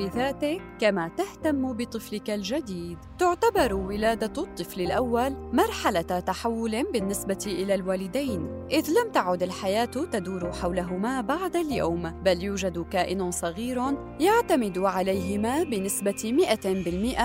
بذاتك كما تهتم بطفلك الجديد تعتبر ولادة الطفل الأول مرحلة تحول بالنسبة إلى الوالدين إذ لم تعد الحياة تدور حولهما بعد اليوم بل يوجد كائن صغير يعتمد عليهما بنسبة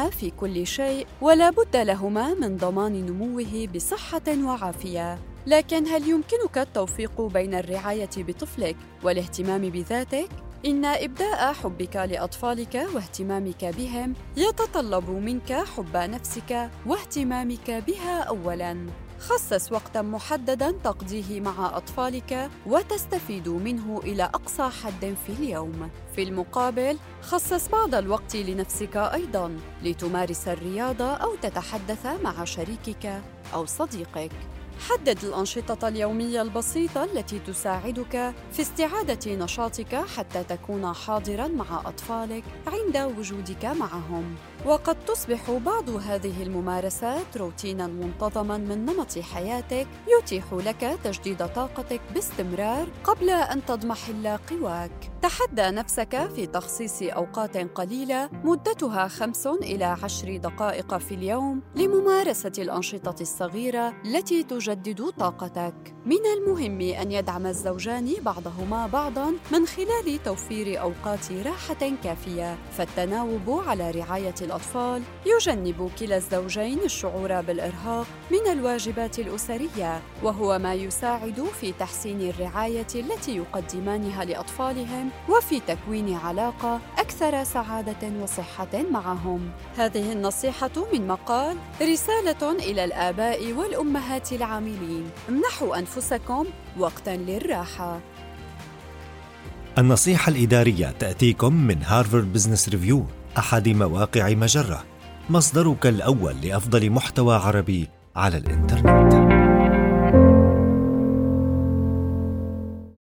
100% في كل شيء ولا بد لهما من ضمان نموه بصحة وعافية لكن هل يمكنك التوفيق بين الرعاية بطفلك والاهتمام بذاتك؟ إن إبداء حبك لأطفالك واهتمامك بهم يتطلب منك حب نفسك واهتمامك بها أولاً. خصص وقتا محددا تقضيه مع أطفالك وتستفيد منه إلى أقصى حد في اليوم في المقابل خصص بعض الوقت لنفسك أيضا لتمارس الرياضة أو تتحدث مع شريكك أو صديقك حدد الأنشطة اليومية البسيطة التي تساعدك في استعادة نشاطك حتى تكون حاضرا مع أطفالك عند وجودك معهم. وقد تصبح بعض هذه الممارسات روتينا منتظما من نمط حياتك يتيح لك تجديد طاقتك باستمرار قبل أن تضمحل قواك. تحدى نفسك في تخصيص أوقات قليلة مدتها خمس إلى عشر دقائق في اليوم لممارسة الأنشطة الصغيرة التي تجدد طاقتك. من المهم أن يدعم الزوجان بعضهما بعضا من خلال توفير أوقات راحة كافية، فالتناوب على رعاية الأطفال يجنب كلا الزوجين الشعور بالإرهاق من الواجبات الأسرية، وهو ما يساعد في تحسين الرعاية التي يقدمانها لأطفالهم وفي تكوين علاقة أكثر سعادة وصحة معهم. هذه النصيحة من مقال رسالة إلى الآباء والأمهات العاملين: امنحوا أنفسكم وقتا للراحة. النصيحة الإدارية تأتيكم من هارفارد بزنس ريفيو أحد مواقع مجرة مصدرك الأول لأفضل محتوى عربي على الإنترنت.